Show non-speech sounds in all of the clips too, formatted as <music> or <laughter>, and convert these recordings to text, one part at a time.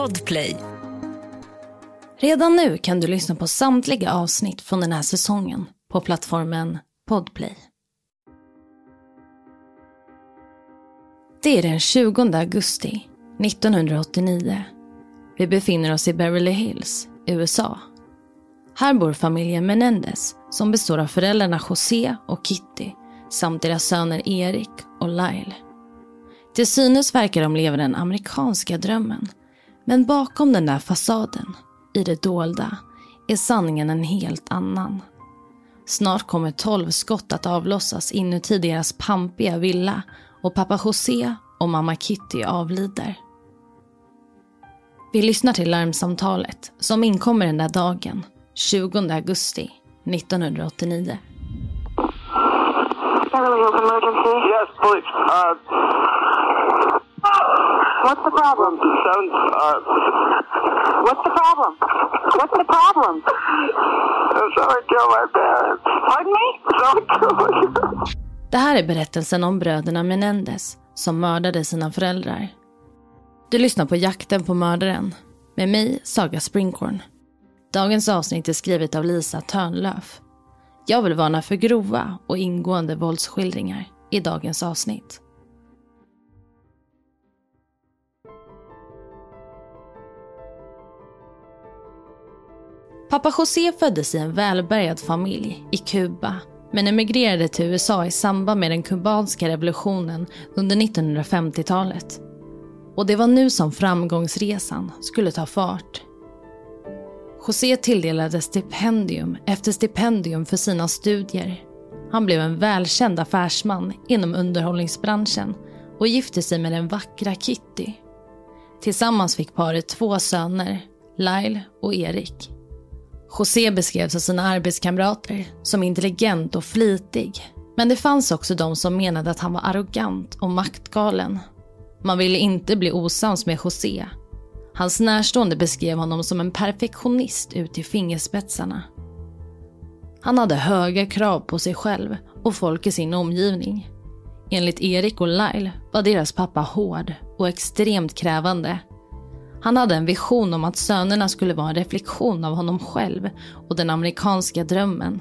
Podplay. Redan nu kan du lyssna på samtliga avsnitt från den här säsongen på plattformen Podplay. Det är den 20 augusti 1989. Vi befinner oss i Beverly Hills, USA. Här bor familjen Menendez som består av föräldrarna José och Kitty samt deras söner Erik och Lyle. Till synes verkar de leva den amerikanska drömmen. Men bakom den där fasaden, i det dolda, är sanningen en helt annan. Snart kommer tolv skott att avlossas inuti deras pampiga villa och pappa José och mamma Kitty avlider. Vi lyssnar till larmsamtalet som inkommer den där dagen, 20 augusti 1989. Yes, please. Uh, What's the problem? seven, uh, What's the problem? What's the problem? someone killed my parents. Pardon me? Someone killed my Det här är berättelsen om bröderna Menendez som mördade sina föräldrar. Du lyssnar på Jakten på mördaren med mig, Saga Springhorn. Dagens avsnitt är skrivet av Lisa Törnlöf. Jag vill varna för grova och ingående våldsskildringar i dagens avsnitt. Pappa José föddes i en välbärgad familj i Kuba men emigrerade till USA i samband med den kubanska revolutionen under 1950-talet. Och det var nu som framgångsresan skulle ta fart. José tilldelades stipendium efter stipendium för sina studier. Han blev en välkänd affärsman inom underhållningsbranschen och gifte sig med den vackra Kitty. Tillsammans fick paret två söner, Lyle och Erik. José beskrevs av sina arbetskamrater som intelligent och flitig. Men det fanns också de som menade att han var arrogant och maktgalen. Man ville inte bli osams med José. Hans närstående beskrev honom som en perfektionist ut i fingerspetsarna. Han hade höga krav på sig själv och folk i sin omgivning. Enligt Erik och Lyle var deras pappa hård och extremt krävande han hade en vision om att sönerna skulle vara en reflektion av honom själv och den amerikanska drömmen.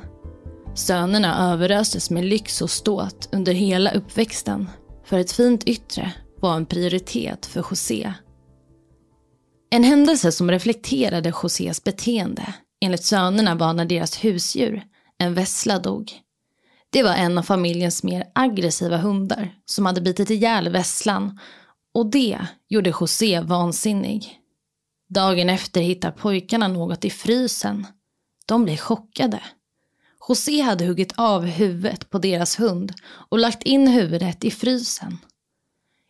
Sönerna överöstes med lyx och ståt under hela uppväxten. För ett fint yttre var en prioritet för José. En händelse som reflekterade Josés beteende enligt sönerna var när deras husdjur, en vessla, dog. Det var en av familjens mer aggressiva hundar som hade bitit ihjäl vesslan och det gjorde José vansinnig. Dagen efter hittar pojkarna något i frysen. De blir chockade. José hade huggit av huvudet på deras hund och lagt in huvudet i frysen.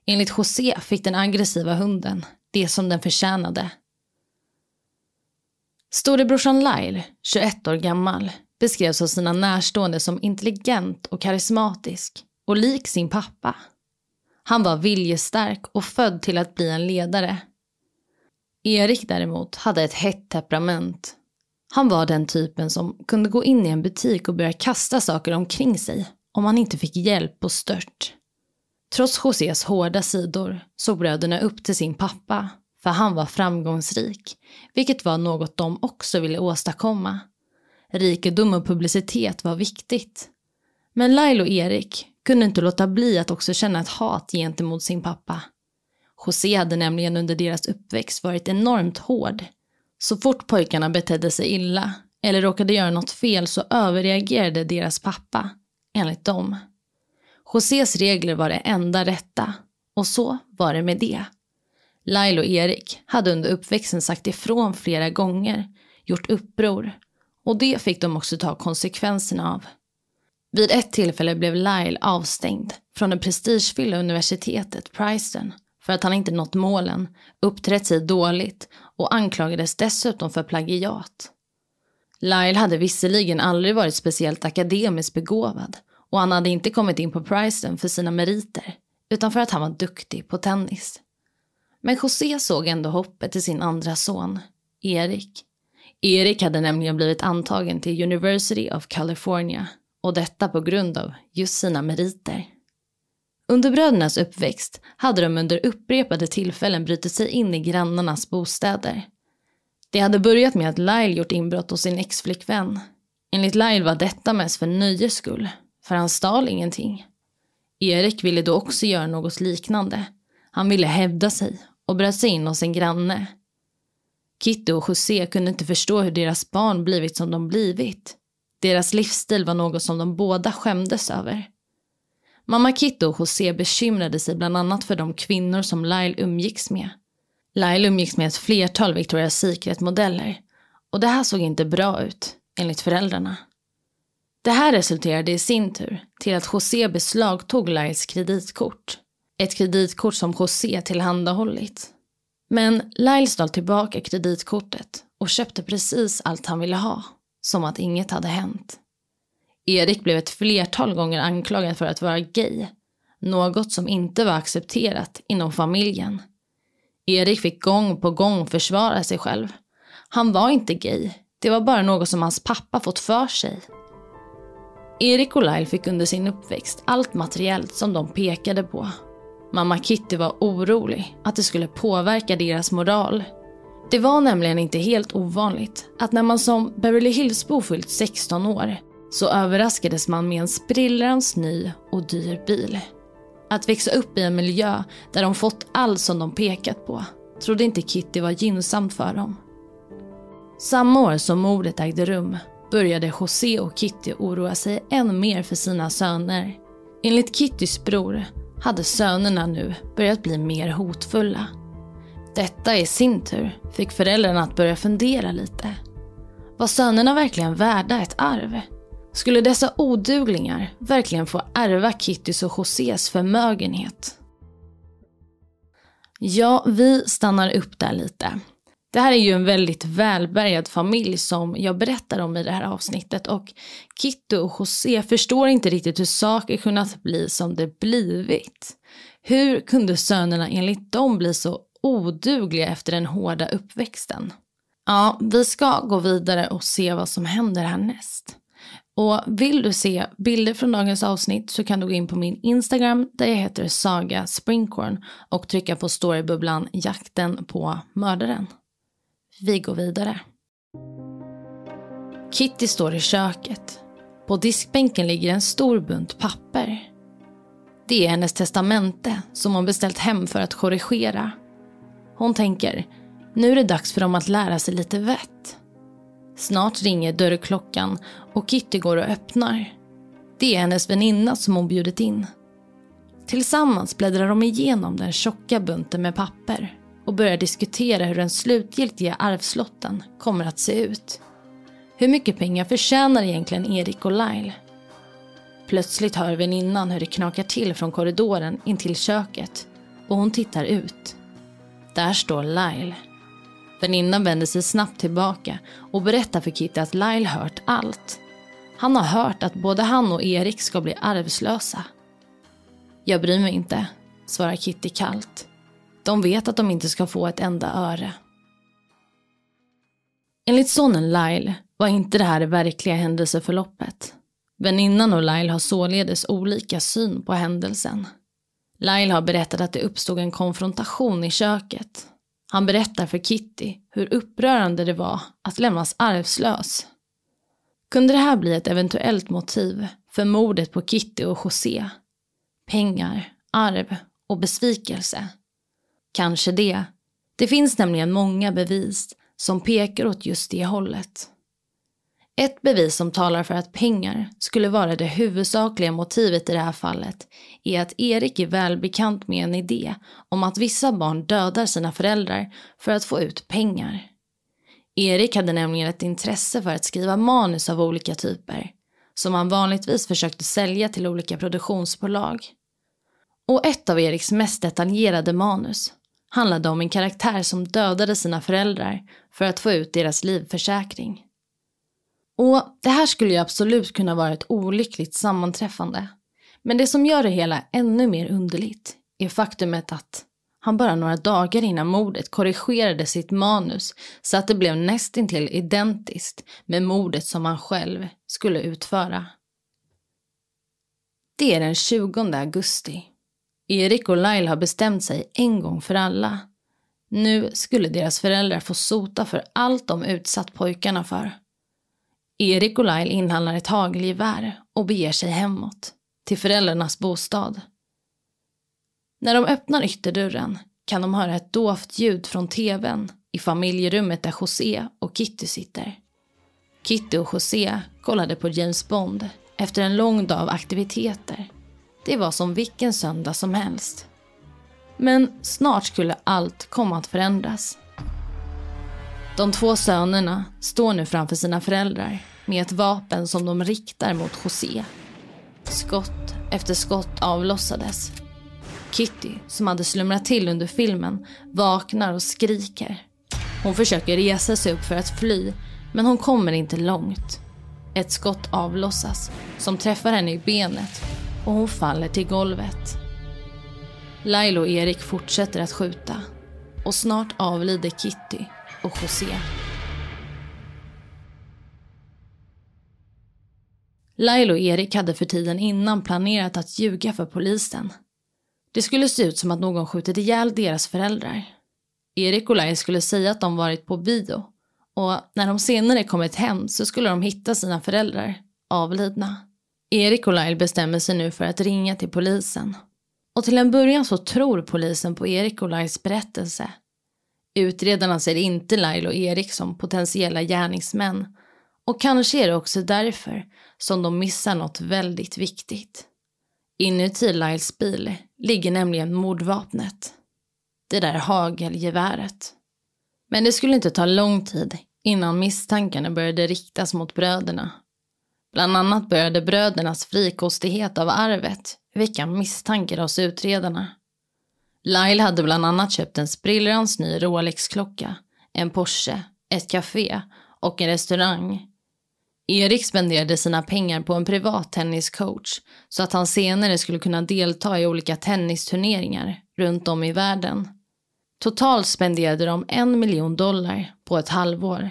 Enligt José fick den aggressiva hunden det som den förtjänade. Storebrorsan Lyle, 21 år gammal, beskrevs av sina närstående som intelligent och karismatisk och lik sin pappa. Han var viljestark och född till att bli en ledare. Erik däremot hade ett hett temperament. Han var den typen som kunde gå in i en butik och börja kasta saker omkring sig om han inte fick hjälp och stört. Trots Josés hårda sidor såg bröderna upp till sin pappa för han var framgångsrik, vilket var något de också ville åstadkomma. Rikedom och publicitet var viktigt. Men Lyle och Erik kunde inte låta bli att också känna ett hat gentemot sin pappa. José hade nämligen under deras uppväxt varit enormt hård. Så fort pojkarna betedde sig illa eller råkade göra något fel så överreagerade deras pappa, enligt dem. Josés regler var det enda rätta och så var det med det. Lyle och Erik hade under uppväxten sagt ifrån flera gånger, gjort uppror och det fick de också ta konsekvenserna av. Vid ett tillfälle blev Lyle avstängd från det prestigefyllda universitetet Princeton för att han inte nått målen, uppträtt sig dåligt och anklagades dessutom för plagiat. Lyle hade visserligen aldrig varit speciellt akademiskt begåvad och han hade inte kommit in på Princeton för sina meriter utan för att han var duktig på tennis. Men José såg ändå hoppet till sin andra son, Erik. Erik hade nämligen blivit antagen till University of California och detta på grund av just sina meriter. Under brödernas uppväxt hade de under upprepade tillfällen brutit sig in i grannarnas bostäder. Det hade börjat med att Lyle gjort inbrott hos sin exflickvän. Enligt Lyle var detta mest för nöjes skull, för han stal ingenting. Erik ville då också göra något liknande. Han ville hävda sig och bröt sig in hos en granne. Kitty och José kunde inte förstå hur deras barn blivit som de blivit. Deras livsstil var något som de båda skämdes över. Mamma Kitto och José bekymrade sig bland annat för de kvinnor som Lyle umgicks med. Lyle umgicks med ett flertal Victoria's Secret-modeller och det här såg inte bra ut, enligt föräldrarna. Det här resulterade i sin tur till att José beslagtog Lyles kreditkort. Ett kreditkort som José tillhandahållit. Men Lyle stal tillbaka kreditkortet och köpte precis allt han ville ha, som att inget hade hänt. Erik blev ett flertal gånger anklagad för att vara gay, något som inte var accepterat inom familjen. Erik fick gång på gång försvara sig själv. Han var inte gay, det var bara något som hans pappa fått för sig. Erik och Lyle fick under sin uppväxt allt materiellt som de pekade på. Mamma Kitty var orolig att det skulle påverka deras moral. Det var nämligen inte helt ovanligt att när man som Beverly Hillsbo fyllt 16 år så överraskades man med en sprillans ny och dyr bil. Att växa upp i en miljö där de fått allt som de pekat på trodde inte Kitty var gynnsamt för dem. Samma år som mordet ägde rum började José och Kitty oroa sig än mer för sina söner. Enligt Kittys bror hade sönerna nu börjat bli mer hotfulla. Detta i sin tur fick föräldrarna att börja fundera lite. Var sönerna verkligen värda ett arv? Skulle dessa oduglingar verkligen få ärva Kittys och Josés förmögenhet? Ja, vi stannar upp där lite. Det här är ju en väldigt välbärgad familj som jag berättar om i det här avsnittet och Kitty och José förstår inte riktigt hur saker kunnat bli som det blivit. Hur kunde sönerna enligt dem bli så odugliga efter den hårda uppväxten? Ja, vi ska gå vidare och se vad som händer härnäst. Och vill du se bilder från dagens avsnitt så kan du gå in på min Instagram där jag heter Saga Springcorn och trycka på storybubblan Jakten på mördaren. Vi går vidare. Kitty står i köket. På diskbänken ligger en stor bunt papper. Det är hennes testamente som hon beställt hem för att korrigera. Hon tänker, nu är det dags för dem att lära sig lite vett. Snart ringer dörrklockan och Kitty går och öppnar. Det är hennes väninna som hon bjudit in. Tillsammans bläddrar de igenom den tjocka bunten med papper och börjar diskutera hur den slutgiltiga arvslotten kommer att se ut. Hur mycket pengar förtjänar egentligen Erik och Lyle? Plötsligt hör väninnan hur det knakar till från korridoren in till köket och hon tittar ut. Där står Lyle. Väninnan vänder sig snabbt tillbaka och berättar för Kitty att Lyle hört allt. Han har hört att både han och Erik ska bli arvslösa. Jag bryr mig inte, svarar Kitty kallt. De vet att de inte ska få ett enda öre. Enligt sonen Lyle var inte det här det verkliga händelseförloppet. Väninnan och Lyle har således olika syn på händelsen. Lyle har berättat att det uppstod en konfrontation i köket. Han berättar för Kitty hur upprörande det var att lämnas arvslös. Kunde det här bli ett eventuellt motiv för mordet på Kitty och José? Pengar, arv och besvikelse? Kanske det. Det finns nämligen många bevis som pekar åt just det hållet. Ett bevis som talar för att pengar skulle vara det huvudsakliga motivet i det här fallet är att Erik är välbekant med en idé om att vissa barn dödar sina föräldrar för att få ut pengar. Erik hade nämligen ett intresse för att skriva manus av olika typer som han vanligtvis försökte sälja till olika produktionsbolag. Och ett av Eriks mest detaljerade manus handlade om en karaktär som dödade sina föräldrar för att få ut deras livförsäkring. Och det här skulle ju absolut kunna vara ett olyckligt sammanträffande. Men det som gör det hela ännu mer underligt är faktumet att han bara några dagar innan mordet korrigerade sitt manus så att det blev nästintill identiskt med mordet som han själv skulle utföra. Det är den 20 augusti Erik och Lyle har bestämt sig en gång för alla. Nu skulle deras föräldrar få sota för allt de utsatt pojkarna för. Erik och Lyle inhandlar ett hagelgevär och beger sig hemåt, till föräldrarnas bostad. När de öppnar ytterdörren kan de höra ett dovt ljud från tvn i familjerummet där José och Kitty sitter. Kitty och José kollade på James Bond efter en lång dag av aktiviteter. Det var som vilken söndag som helst. Men snart skulle allt komma att förändras. De två sönerna står nu framför sina föräldrar med ett vapen som de riktar mot José. Skott efter skott avlossades. Kitty, som hade slumrat till under filmen, vaknar och skriker. Hon försöker resa sig upp för att fly, men hon kommer inte långt. Ett skott avlossas som träffar henne i benet och hon faller till golvet. Lailo och Erik fortsätter att skjuta och snart avlider Kitty och José. Lailo och Erik hade för tiden innan planerat att ljuga för polisen. Det skulle se ut som att någon skjutit ihjäl deras föräldrar. Erik och Lailo skulle säga att de varit på bio och när de senare kommit hem så skulle de hitta sina föräldrar avlidna. Erik och Lyle bestämmer sig nu för att ringa till polisen. Och till en början så tror polisen på Erik och Lyles berättelse. Utredarna ser inte Lyle och Erik som potentiella gärningsmän. Och kanske är det också därför som de missar något väldigt viktigt. Inuti Lyles bil ligger nämligen mordvapnet. Det där hagelgeväret. Men det skulle inte ta lång tid innan misstankarna började riktas mot bröderna. Bland annat började brödernas frikostighet av arvet väcka misstankar hos utredarna. Lyle hade bland annat köpt en sprillrans ny Rolex-klocka, en Porsche, ett café och en restaurang. Erik spenderade sina pengar på en privat tenniscoach så att han senare skulle kunna delta i olika tennisturneringar runt om i världen. Totalt spenderade de en miljon dollar på ett halvår.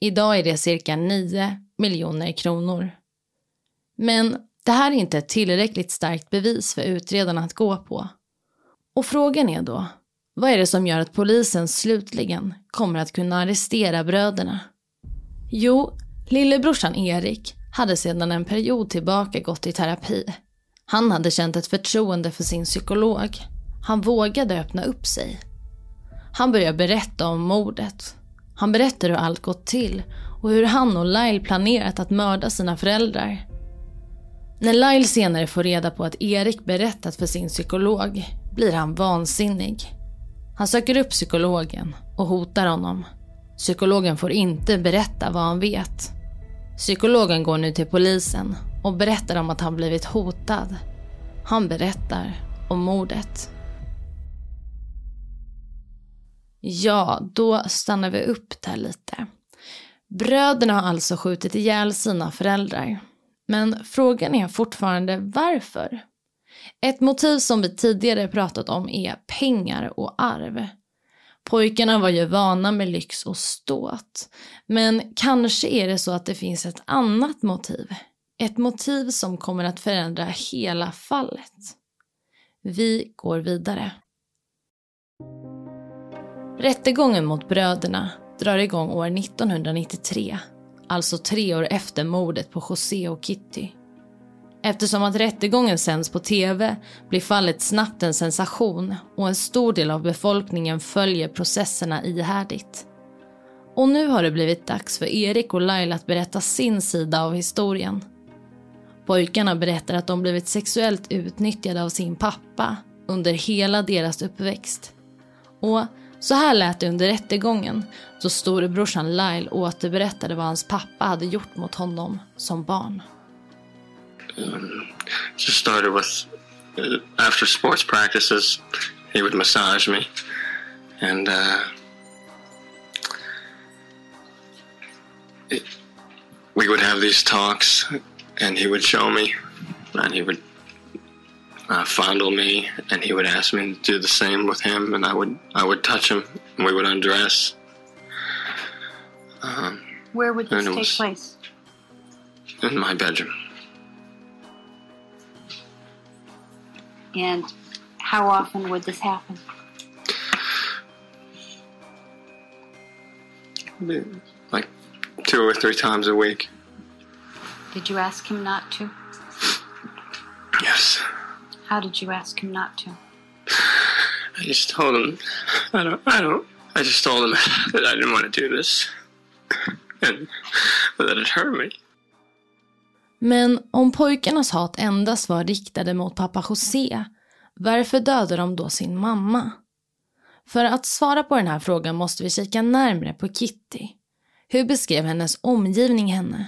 Idag är det cirka 9 miljoner kronor. Men det här är inte ett tillräckligt starkt bevis för utredarna att gå på. Och frågan är då, vad är det som gör att polisen slutligen kommer att kunna arrestera bröderna? Jo, lillebrorsan Erik hade sedan en period tillbaka gått i terapi. Han hade känt ett förtroende för sin psykolog. Han vågade öppna upp sig. Han började berätta om mordet. Han berättade hur allt gått till och hur han och Lyle planerat att mörda sina föräldrar. När Lyle senare får reda på att Erik berättat för sin psykolog blir han vansinnig. Han söker upp psykologen och hotar honom. Psykologen får inte berätta vad han vet. Psykologen går nu till polisen och berättar om att han blivit hotad. Han berättar om mordet. Ja, då stannar vi upp där lite. Bröderna har alltså skjutit ihjäl sina föräldrar. Men frågan är fortfarande varför. Ett motiv som vi tidigare pratat om är pengar och arv. Pojkarna var ju vana med lyx och ståt. Men kanske är det så att det finns ett annat motiv. Ett motiv som kommer att förändra hela fallet. Vi går vidare. Rättegången mot bröderna drar igång år 1993, alltså tre år efter mordet på José och Kitty. Eftersom att rättegången sänds på tv blir fallet snabbt en sensation och en stor del av befolkningen följer processerna ihärdigt. Och nu har det blivit dags för Erik och Laila att berätta sin sida av historien. Pojkarna berättar att de blivit sexuellt utnyttjade av sin pappa under hela deras uppväxt. Och så här lät det under rättegången då storebrorsan Lyle återberättade vad hans pappa hade gjort mot honom som barn. Um, just started with uh, after sports practices, he would massage me, and uh, it, we would have these talks, and he would show me, and he would uh, fondle me, and he would ask me to do the same with him, and I would I would touch him, and we would undress. Um, Where would this take place? in my bedroom. And How often would this happen? Like two or three times a week. Did you ask him not to? Yes. How did you ask him not to? I just told him, I don't, I don't, I just told him <laughs> that I didn't want to do this. And that it hurt me. Men om pojkarnas hat endast var riktade mot pappa José, varför dödade de då sin mamma? För att svara på den här frågan måste vi kika närmre på Kitty. Hur beskrev hennes omgivning henne?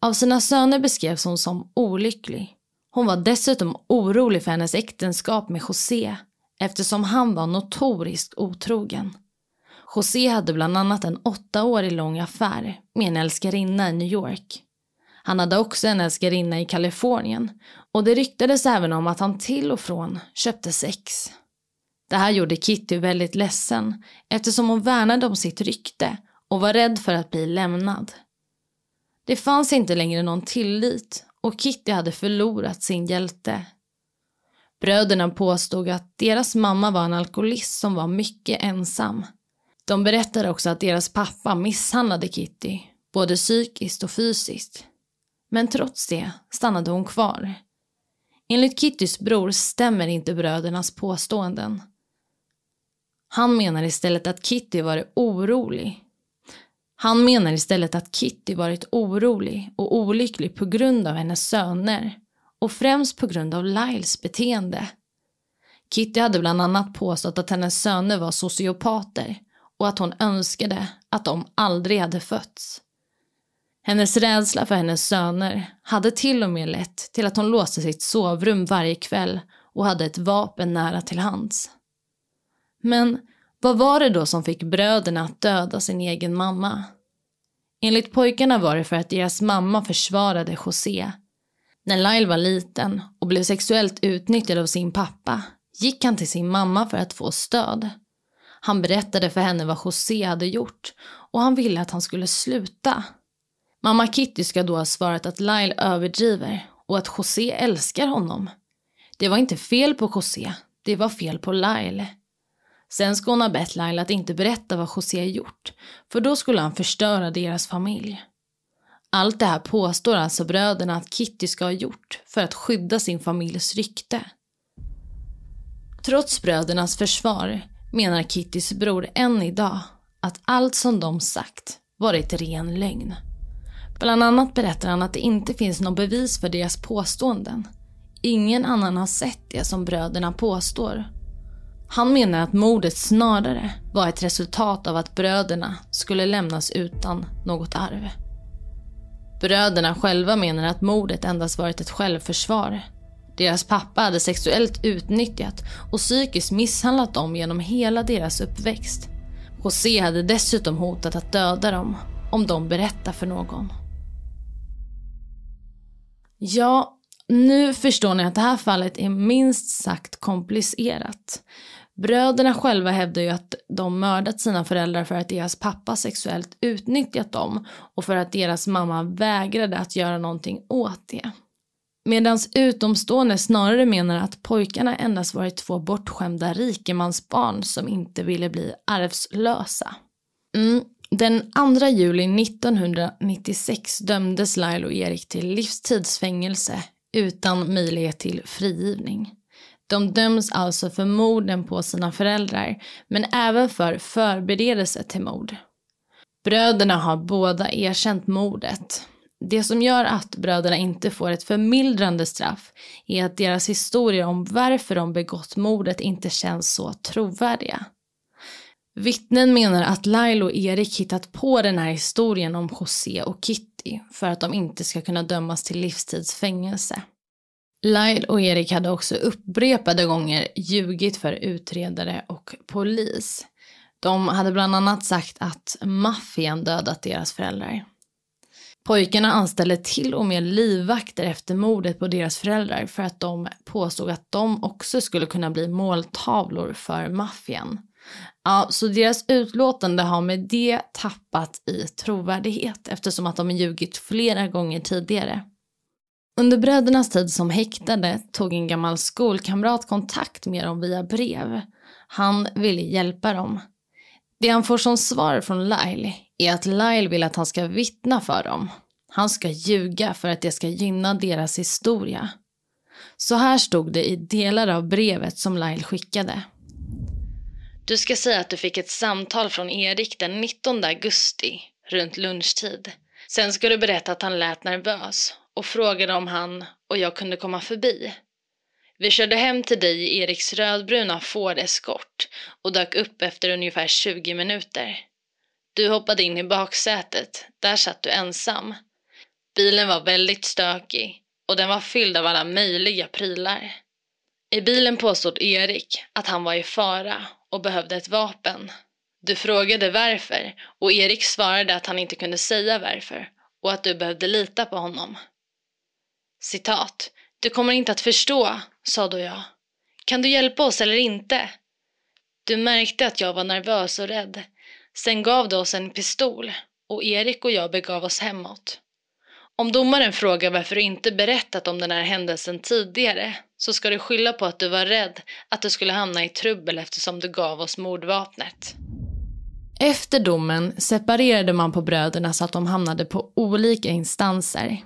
Av sina söner beskrevs hon som olycklig. Hon var dessutom orolig för hennes äktenskap med José eftersom han var notoriskt otrogen. José hade bland annat en åttaårig lång affär med en älskarinna i New York. Han hade också en älskarinna i Kalifornien och det ryktades även om att han till och från köpte sex. Det här gjorde Kitty väldigt ledsen eftersom hon värnade om sitt rykte och var rädd för att bli lämnad. Det fanns inte längre någon tillit och Kitty hade förlorat sin hjälte. Bröderna påstod att deras mamma var en alkoholist som var mycket ensam. De berättade också att deras pappa misshandlade Kitty, både psykiskt och fysiskt. Men trots det stannade hon kvar. Enligt Kittys bror stämmer inte brödernas påståenden. Han menar istället att Kitty varit orolig. Han menar istället att Kitty varit orolig och olycklig på grund av hennes söner och främst på grund av Lyles beteende. Kitty hade bland annat påstått att hennes söner var sociopater och att hon önskade att de aldrig hade fötts. Hennes rädsla för hennes söner hade till och med lett till att hon låste sitt sovrum varje kväll och hade ett vapen nära till hands. Men vad var det då som fick bröderna att döda sin egen mamma? Enligt pojkarna var det för att deras mamma försvarade José. När Lyle var liten och blev sexuellt utnyttjad av sin pappa gick han till sin mamma för att få stöd. Han berättade för henne vad José hade gjort och han ville att han skulle sluta. Mamma Kitty ska då ha svarat att Lyle överdriver och att José älskar honom. Det var inte fel på José, det var fel på Lyle. Sen ska hon ha bett Lyle att inte berätta vad José gjort, för då skulle han förstöra deras familj. Allt det här påstår alltså bröderna att Kitty ska ha gjort för att skydda sin familjs rykte. Trots brödernas försvar menar Kittys bror än idag att allt som de sagt varit ren lögn. Bland annat berättar han att det inte finns något bevis för deras påståenden. Ingen annan har sett det som bröderna påstår. Han menar att mordet snarare var ett resultat av att bröderna skulle lämnas utan något arv. Bröderna själva menar att mordet endast varit ett självförsvar. Deras pappa hade sexuellt utnyttjat och psykiskt misshandlat dem genom hela deras uppväxt. José hade dessutom hotat att döda dem om de berättar för någon. Ja, nu förstår ni att det här fallet är minst sagt komplicerat. Bröderna själva hävdar ju att de mördat sina föräldrar för att deras pappa sexuellt utnyttjat dem och för att deras mamma vägrade att göra någonting åt det. Medan utomstående snarare menar att pojkarna endast varit två bortskämda rikemansbarn som inte ville bli arvslösa. Mm. Den 2 juli 1996 dömdes Lyle och Erik till livstidsfängelse utan möjlighet till frigivning. De döms alltså för morden på sina föräldrar, men även för förberedelse till mord. Bröderna har båda erkänt mordet. Det som gör att bröderna inte får ett förmildrande straff är att deras historier om varför de begått mordet inte känns så trovärdiga. Vittnen menar att Lyle och Erik hittat på den här historien om José och Kitty för att de inte ska kunna dömas till livstidsfängelse. Lyle och Erik hade också upprepade gånger ljugit för utredare och polis. De hade bland annat sagt att maffian dödat deras föräldrar. Pojkarna anställde till och med livvakter efter mordet på deras föräldrar för att de påstod att de också skulle kunna bli måltavlor för maffian. Ja, så deras utlåtande har med det tappat i trovärdighet eftersom att de ljugit flera gånger tidigare. Under brödernas tid som häktade tog en gammal skolkamrat kontakt med dem via brev. Han ville hjälpa dem. Det han får som svar från Lyle är att Lyle vill att han ska vittna för dem. Han ska ljuga för att det ska gynna deras historia. Så här stod det i delar av brevet som Lyle skickade. Du ska säga att du fick ett samtal från Erik den 19 augusti, runt lunchtid. Sen ska du berätta att han lät nervös och frågade om han och jag kunde komma förbi. Vi körde hem till dig i Eriks rödbruna Ford Escort och dök upp efter ungefär 20 minuter. Du hoppade in i baksätet, där satt du ensam. Bilen var väldigt stökig och den var fylld av alla möjliga prylar. I bilen påstod Erik att han var i fara och behövde ett vapen. Du frågade varför och Erik svarade att han inte kunde säga varför och att du behövde lita på honom. Citat. Du kommer inte att förstå, sa då jag. Kan du hjälpa oss eller inte? Du märkte att jag var nervös och rädd. Sen gav du oss en pistol och Erik och jag begav oss hemåt. Om domaren frågar varför du inte berättat om den här händelsen tidigare så ska du skylla på att du var rädd att du skulle hamna i trubbel eftersom du gav oss mordvapnet. Efter domen separerade man på bröderna så att de hamnade på olika instanser.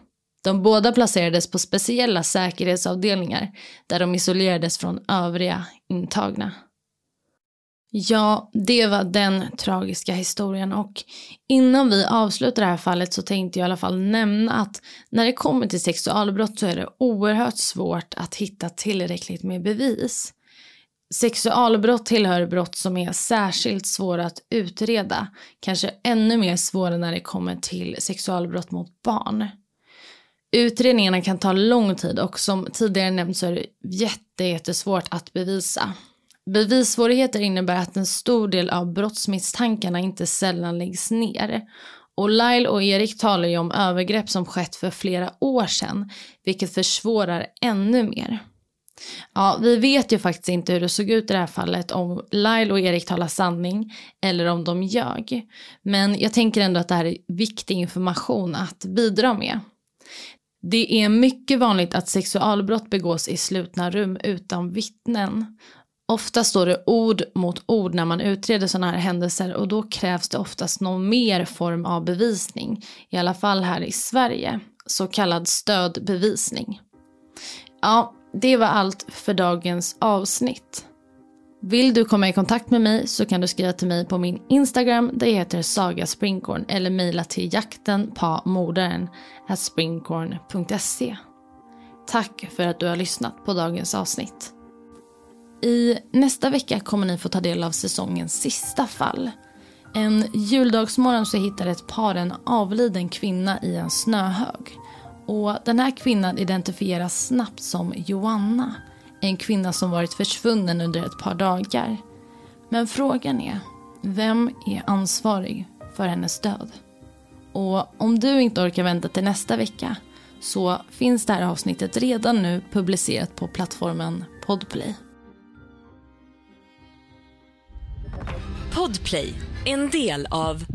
De båda placerades på speciella säkerhetsavdelningar där de isolerades från övriga intagna. Ja, det var den tragiska historien och innan vi avslutar det här fallet så tänkte jag i alla fall nämna att när det kommer till sexualbrott så är det oerhört svårt att hitta tillräckligt med bevis. Sexualbrott tillhör brott som är särskilt svåra att utreda, kanske ännu mer svåra när det kommer till sexualbrott mot barn. Utredningarna kan ta lång tid och som tidigare nämnt så är det jätte, jättesvårt att bevisa. Bevissvårigheter innebär att en stor del av brottsmisstankarna inte sällan läggs ner. Och Lyle och Erik talar ju om övergrepp som skett för flera år sedan, vilket försvårar ännu mer. Ja, vi vet ju faktiskt inte hur det såg ut i det här fallet, om Lyle och Erik talar sanning eller om de ljög. Men jag tänker ändå att det här är viktig information att bidra med. Det är mycket vanligt att sexualbrott begås i slutna rum utan vittnen. Ofta står det ord mot ord när man utreder sådana här händelser och då krävs det oftast någon mer form av bevisning. I alla fall här i Sverige. Så kallad stödbevisning. Ja, det var allt för dagens avsnitt. Vill du komma i kontakt med mig så kan du skriva till mig på min Instagram där jag heter Saga Springkorn eller mejla till jakten på mordaren springkorn.se. Tack för att du har lyssnat på dagens avsnitt. I nästa vecka kommer ni få ta del av säsongens sista fall. En juldagsmorgon så hittar ett par en avliden kvinna i en snöhög. Och den här kvinnan identifieras snabbt som Joanna. En kvinna som varit försvunnen under ett par dagar. Men frågan är, vem är ansvarig för hennes död? Och om du inte orkar vänta till nästa vecka så finns det här avsnittet redan nu publicerat på plattformen Podplay. Podplay, en del av